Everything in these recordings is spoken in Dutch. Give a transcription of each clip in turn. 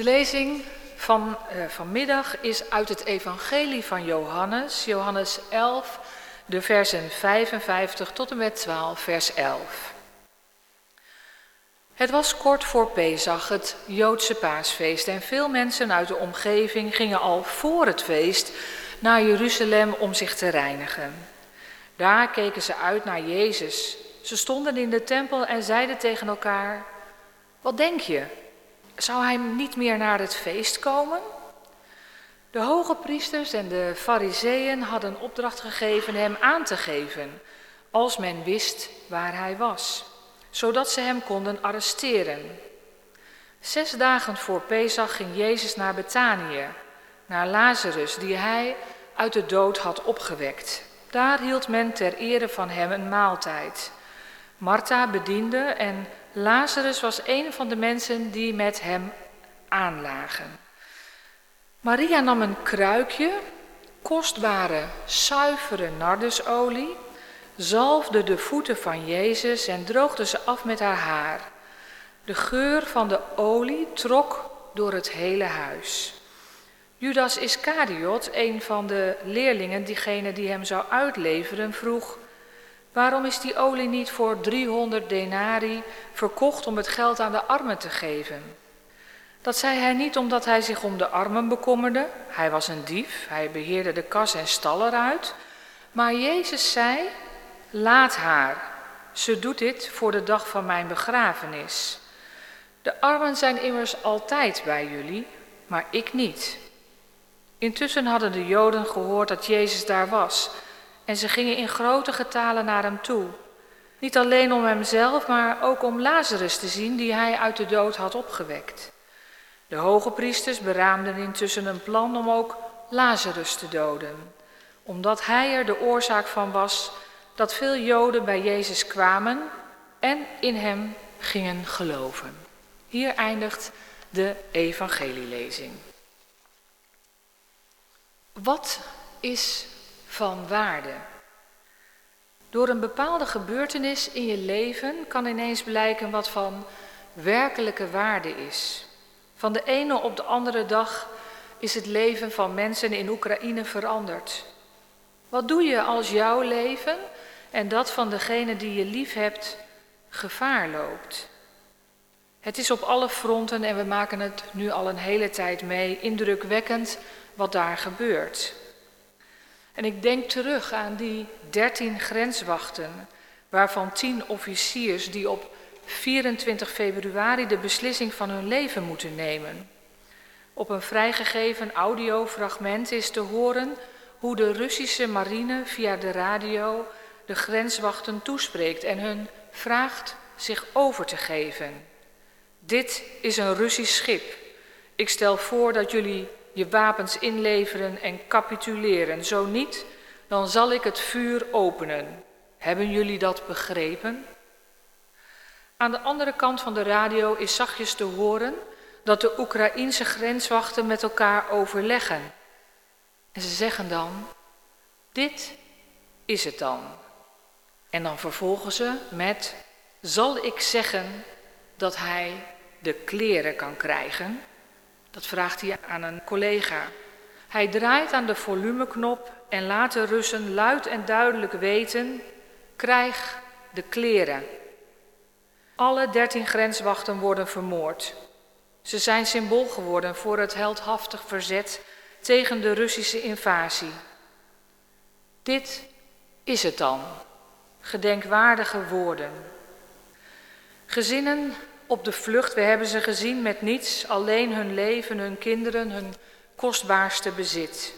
De lezing van uh, vanmiddag is uit het Evangelie van Johannes, Johannes 11, de versen 55 tot en met 12, vers 11. Het was kort voor Pesach, het Joodse paasfeest, en veel mensen uit de omgeving gingen al voor het feest naar Jeruzalem om zich te reinigen. Daar keken ze uit naar Jezus. Ze stonden in de tempel en zeiden tegen elkaar: Wat denk je? Zou hij niet meer naar het feest komen? De hoge priesters en de fariseeën hadden opdracht gegeven hem aan te geven, als men wist waar hij was, zodat ze hem konden arresteren. Zes dagen voor Pesach ging Jezus naar Betanië, naar Lazarus, die hij uit de dood had opgewekt. Daar hield men ter ere van hem een maaltijd. Martha bediende en Lazarus was een van de mensen die met hem aanlagen. Maria nam een kruikje, kostbare, zuivere nardusolie, zalfde de voeten van Jezus en droogde ze af met haar haar. De geur van de olie trok door het hele huis. Judas Iscariot, een van de leerlingen, diegene die hem zou uitleveren, vroeg: Waarom is die olie niet voor 300 denari verkocht om het geld aan de armen te geven? Dat zei hij niet omdat hij zich om de armen bekommerde. Hij was een dief, hij beheerde de kas en stal eruit. Maar Jezus zei: Laat haar. Ze doet dit voor de dag van mijn begrafenis. De armen zijn immers altijd bij jullie, maar ik niet. Intussen hadden de Joden gehoord dat Jezus daar was en ze gingen in grote getalen naar hem toe. Niet alleen om hemzelf, maar ook om Lazarus te zien die hij uit de dood had opgewekt. De hoge priesters beraamden intussen een plan om ook Lazarus te doden, omdat hij er de oorzaak van was dat veel Joden bij Jezus kwamen en in hem gingen geloven. Hier eindigt de evangelielezing. Wat is van waarde? Door een bepaalde gebeurtenis in je leven kan ineens blijken wat van werkelijke waarde is. Van de ene op de andere dag is het leven van mensen in Oekraïne veranderd. Wat doe je als jouw leven en dat van degene die je lief hebt gevaar loopt? Het is op alle fronten, en we maken het nu al een hele tijd mee, indrukwekkend wat daar gebeurt. En ik denk terug aan die dertien grenswachten, waarvan tien officiers die op 24 februari de beslissing van hun leven moeten nemen. Op een vrijgegeven audiofragment is te horen hoe de Russische marine via de radio de grenswachten toespreekt en hun vraagt zich over te geven. Dit is een Russisch schip. Ik stel voor dat jullie je wapens inleveren en capituleren. Zo niet, dan zal ik het vuur openen. Hebben jullie dat begrepen? Aan de andere kant van de radio is zachtjes te horen dat de Oekraïense grenswachten met elkaar overleggen. En ze zeggen dan: Dit is het dan. En dan vervolgen ze met: Zal ik zeggen dat hij de kleren kan krijgen? Dat vraagt hij aan een collega. Hij draait aan de volumeknop en laat de Russen luid en duidelijk weten: krijg de kleren. Alle dertien grenswachten worden vermoord. Ze zijn symbool geworden voor het heldhaftig verzet tegen de Russische invasie. Dit is het dan, gedenkwaardige woorden. Gezinnen op de vlucht. We hebben ze gezien met niets, alleen hun leven, hun kinderen, hun kostbaarste bezit.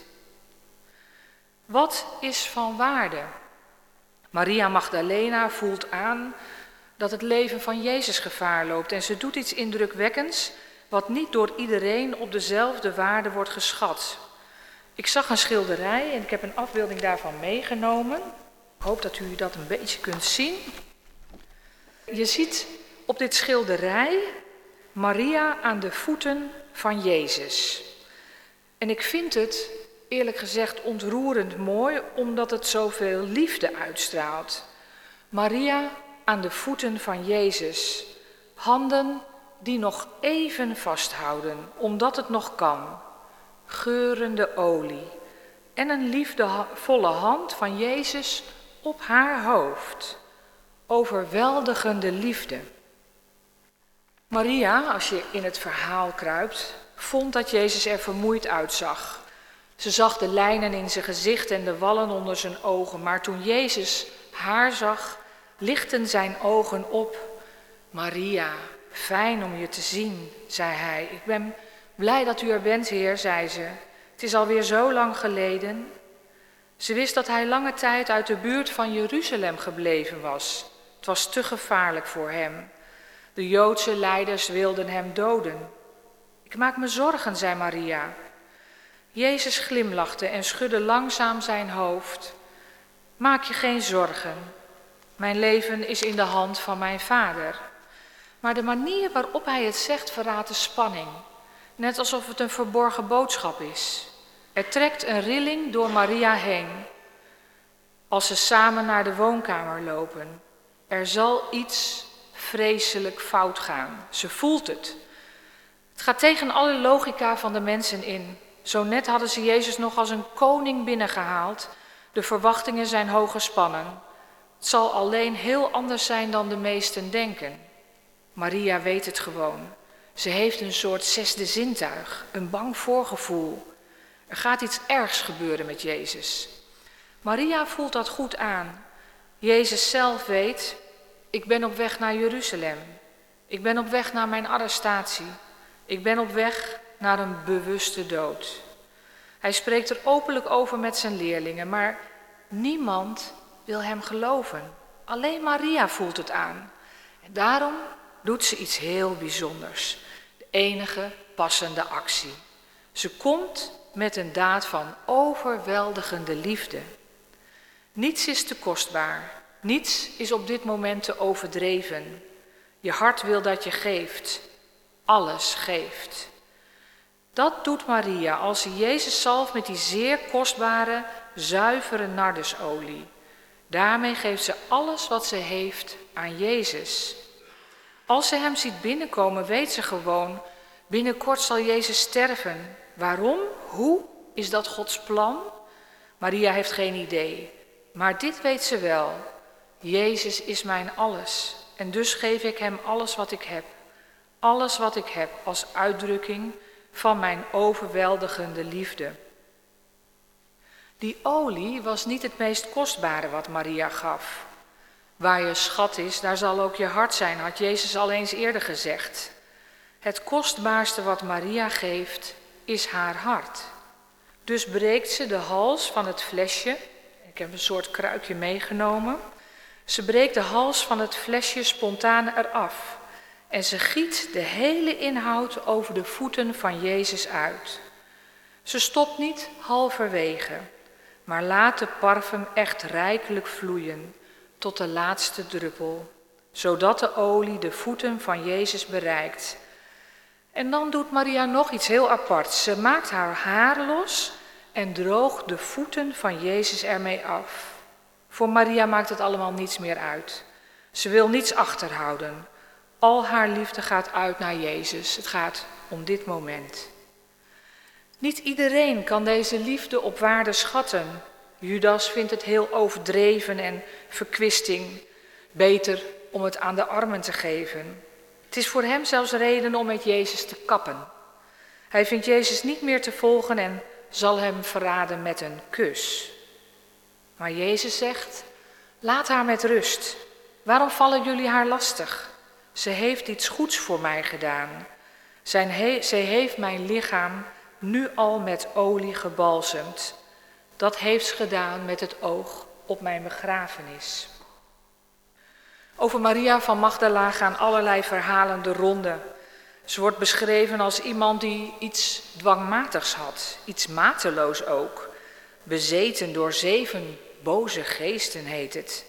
Wat is van waarde? Maria Magdalena voelt aan dat het leven van Jezus gevaar loopt en ze doet iets indrukwekkends wat niet door iedereen op dezelfde waarde wordt geschat. Ik zag een schilderij en ik heb een afbeelding daarvan meegenomen. Ik hoop dat u dat een beetje kunt zien. Je ziet op dit schilderij Maria aan de voeten van Jezus. En ik vind het eerlijk gezegd ontroerend mooi omdat het zoveel liefde uitstraalt. Maria aan de voeten van Jezus, handen die nog even vasthouden, omdat het nog kan. Geurende olie en een liefdevolle hand van Jezus op haar hoofd. Overweldigende liefde. Maria, als je in het verhaal kruipt, vond dat Jezus er vermoeid uitzag. Ze zag de lijnen in zijn gezicht en de wallen onder zijn ogen, maar toen Jezus haar zag, lichten zijn ogen op. Maria, fijn om je te zien, zei hij. Ik ben blij dat u er bent, Heer, zei ze. Het is alweer zo lang geleden. Ze wist dat hij lange tijd uit de buurt van Jeruzalem gebleven was. Het was te gevaarlijk voor hem. De Joodse leiders wilden hem doden. Ik maak me zorgen, zei Maria. Jezus glimlachte en schudde langzaam zijn hoofd. Maak je geen zorgen. Mijn leven is in de hand van mijn vader. Maar de manier waarop hij het zegt verraadt de spanning. Net alsof het een verborgen boodschap is. Er trekt een rilling door Maria heen. Als ze samen naar de woonkamer lopen. Er zal iets vreselijk fout gaan. Ze voelt het. Het gaat tegen alle logica van de mensen in. Zo net hadden ze Jezus nog als een koning binnengehaald. De verwachtingen zijn hoog gespannen. Het zal alleen heel anders zijn dan de meesten denken. Maria weet het gewoon. Ze heeft een soort zesde zintuig, een bang voorgevoel. Er gaat iets ergs gebeuren met Jezus. Maria voelt dat goed aan. Jezus zelf weet, ik ben op weg naar Jeruzalem. Ik ben op weg naar mijn arrestatie. Ik ben op weg naar een bewuste dood. Hij spreekt er openlijk over met zijn leerlingen, maar niemand wil hem geloven. Alleen Maria voelt het aan. En daarom doet ze iets heel bijzonders. De enige passende actie. Ze komt met een daad van overweldigende liefde. Niets is te kostbaar. Niets is op dit moment te overdreven. Je hart wil dat je geeft. Alles geeft. Dat doet Maria als ze Jezus zalft met die zeer kostbare, zuivere nardusolie. Daarmee geeft ze alles wat ze heeft aan Jezus. Als ze hem ziet binnenkomen, weet ze gewoon, binnenkort zal Jezus sterven. Waarom? Hoe? Is dat Gods plan? Maria heeft geen idee. Maar dit weet ze wel. Jezus is mijn alles. En dus geef ik hem alles wat ik heb. Alles wat ik heb als uitdrukking van mijn overweldigende liefde. Die olie was niet het meest kostbare wat Maria gaf. Waar je schat is, daar zal ook je hart zijn, had Jezus al eens eerder gezegd. Het kostbaarste wat Maria geeft, is haar hart. Dus breekt ze de hals van het flesje. Ik heb een soort kruikje meegenomen. Ze breekt de hals van het flesje spontaan eraf. En ze giet de hele inhoud over de voeten van Jezus uit. Ze stopt niet halverwege, maar laat de parfum echt rijkelijk vloeien tot de laatste druppel, zodat de olie de voeten van Jezus bereikt. En dan doet Maria nog iets heel aparts. Ze maakt haar haar los en droogt de voeten van Jezus ermee af. Voor Maria maakt het allemaal niets meer uit. Ze wil niets achterhouden. Al haar liefde gaat uit naar Jezus. Het gaat om dit moment. Niet iedereen kan deze liefde op waarde schatten. Judas vindt het heel overdreven en verkwisting. Beter om het aan de armen te geven. Het is voor hem zelfs reden om met Jezus te kappen. Hij vindt Jezus niet meer te volgen en zal hem verraden met een kus. Maar Jezus zegt: Laat haar met rust. Waarom vallen jullie haar lastig? Ze heeft iets goeds voor mij gedaan. Zijn zij heeft mijn lichaam nu al met olie gebalsemd. Dat heeft ze gedaan met het oog op mijn begrafenis. Over Maria van Magdala gaan allerlei verhalen de ronde. Ze wordt beschreven als iemand die iets dwangmatigs had, iets mateloos ook. Bezeten door zeven boze geesten heet het.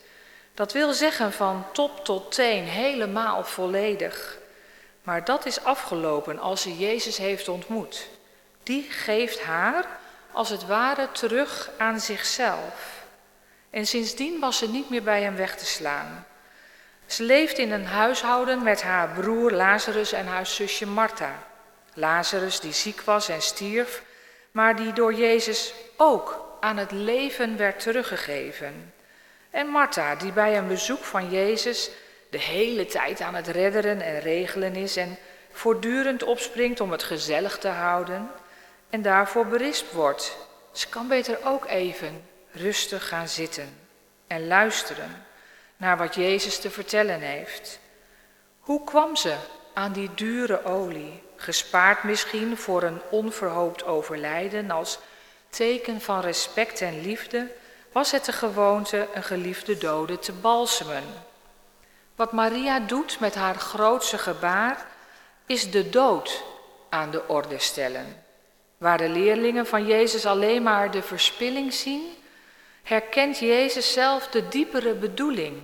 Dat wil zeggen van top tot teen, helemaal volledig. Maar dat is afgelopen als ze Jezus heeft ontmoet. Die geeft haar als het ware terug aan zichzelf. En sindsdien was ze niet meer bij hem weg te slaan. Ze leefde in een huishouden met haar broer Lazarus en haar zusje Martha. Lazarus die ziek was en stierf, maar die door Jezus ook aan het leven werd teruggegeven. En Martha, die bij een bezoek van Jezus de hele tijd aan het redderen en regelen is en voortdurend opspringt om het gezellig te houden en daarvoor berispt wordt. Ze kan beter ook even rustig gaan zitten en luisteren naar wat Jezus te vertellen heeft. Hoe kwam ze aan die dure olie, gespaard misschien voor een onverhoopt overlijden als teken van respect en liefde, was het de gewoonte een geliefde dode te balsemen. Wat Maria doet met haar grootste gebaar is de dood aan de orde stellen. Waar de leerlingen van Jezus alleen maar de verspilling zien, herkent Jezus zelf de diepere bedoeling.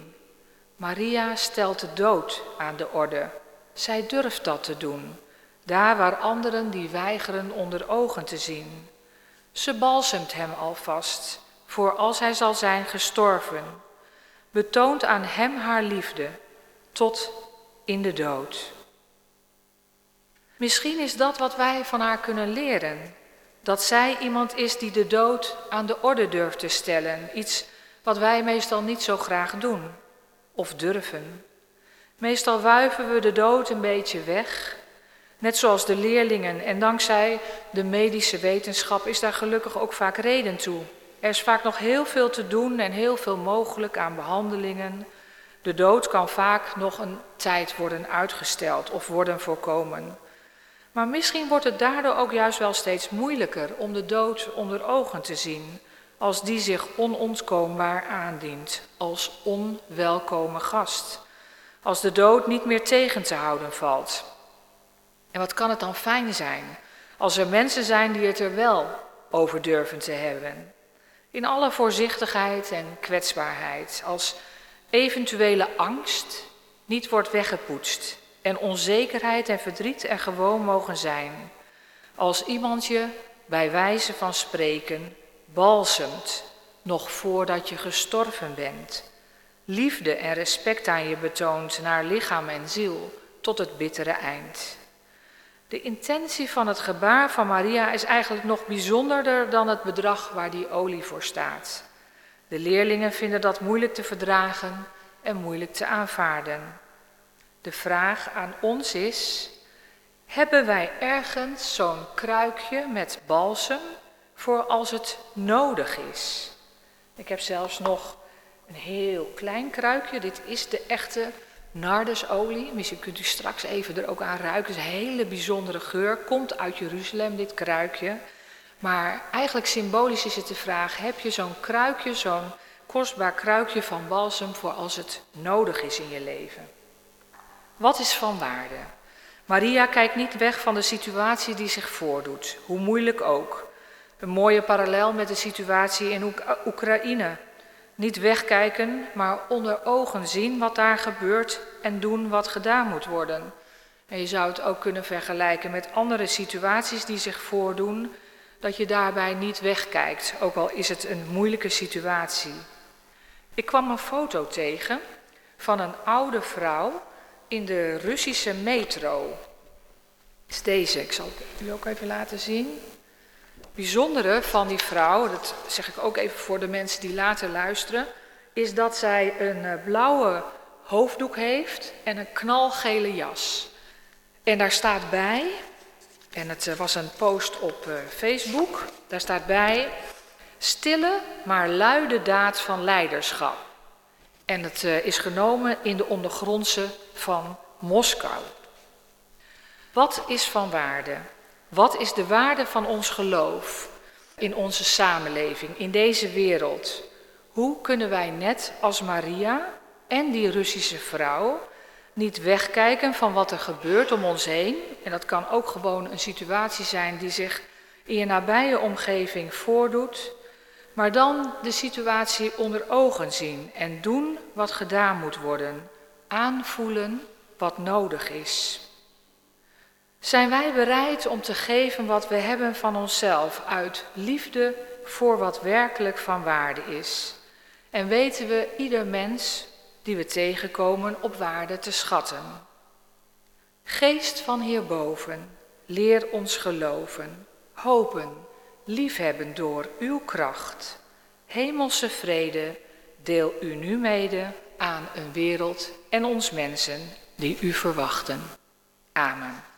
Maria stelt de dood aan de orde. Zij durft dat te doen, daar waar anderen die weigeren onder ogen te zien. Ze balsemt hem alvast, voor als hij zal zijn gestorven, betoont aan hem haar liefde, tot in de dood. Misschien is dat wat wij van haar kunnen leren. Dat zij iemand is die de dood aan de orde durft te stellen. Iets wat wij meestal niet zo graag doen of durven. Meestal wuiven we de dood een beetje weg, net zoals de leerlingen. En dankzij de medische wetenschap is daar gelukkig ook vaak reden toe. Er is vaak nog heel veel te doen en heel veel mogelijk aan behandelingen. De dood kan vaak nog een tijd worden uitgesteld of worden voorkomen. Maar misschien wordt het daardoor ook juist wel steeds moeilijker om de dood onder ogen te zien, als die zich onontkoombaar aandient, als onwelkome gast, als de dood niet meer tegen te houden valt. En wat kan het dan fijn zijn als er mensen zijn die het er wel over durven te hebben, in alle voorzichtigheid en kwetsbaarheid, als eventuele angst niet wordt weggepoetst en onzekerheid en verdriet er gewoon mogen zijn. Als iemand je bij wijze van spreken balsemt, nog voordat je gestorven bent. Liefde en respect aan je betoont naar lichaam en ziel tot het bittere eind. De intentie van het gebaar van Maria is eigenlijk nog bijzonderder dan het bedrag waar die olie voor staat. De leerlingen vinden dat moeilijk te verdragen en moeilijk te aanvaarden. De vraag aan ons is, hebben wij ergens zo'n kruikje met balsem voor als het nodig is? Ik heb zelfs nog een heel klein kruikje. Dit is de echte nardusolie. Misschien kunt u straks even er ook aan ruiken. Is een hele bijzondere geur. Komt uit Jeruzalem, dit kruikje. Maar eigenlijk symbolisch is het de vraag: heb je zo'n kruikje, zo'n kostbaar kruikje van balsem voor als het nodig is in je leven? Wat is van waarde? Maria kijkt niet weg van de situatie die zich voordoet, hoe moeilijk ook. Een mooie parallel met de situatie in Oekraïne. Niet wegkijken, maar onder ogen zien wat daar gebeurt en doen wat gedaan moet worden. En je zou het ook kunnen vergelijken met andere situaties die zich voordoen, dat je daarbij niet wegkijkt, ook al is het een moeilijke situatie. Ik kwam een foto tegen van een oude vrouw in de Russische metro. is deze, ik zal het u ook even laten zien. Bijzondere van die vrouw, dat zeg ik ook even voor de mensen die later luisteren, is dat zij een eh, blauwe hoofddoek heeft en een knalgele jas. En daar staat bij, en het eh, was een post op eh, Facebook, daar staat bij, stille maar luide daad van leiderschap. En het is genomen in de ondergrondse van Moskou. Wat is van waarde? Wat is de waarde van ons geloof in onze samenleving, in deze wereld? Hoe kunnen wij net als Maria en die Russische vrouw niet wegkijken van wat er gebeurt om ons heen? En dat kan ook gewoon een situatie zijn die zich in je nabije omgeving voordoet. Maar dan de situatie onder ogen zien en doen wat gedaan moet worden aanvoelen wat nodig is. Zijn wij bereid om te geven wat we hebben van onszelf uit liefde voor wat werkelijk van waarde is? En weten we, ieder mens die we tegenkomen op waarde te schatten. Geest van hierboven, leer ons geloven, hopen, liefhebben door uw kracht. Hemelse vrede, deel u nu mede aan een wereld en ons mensen die u verwachten. Amen.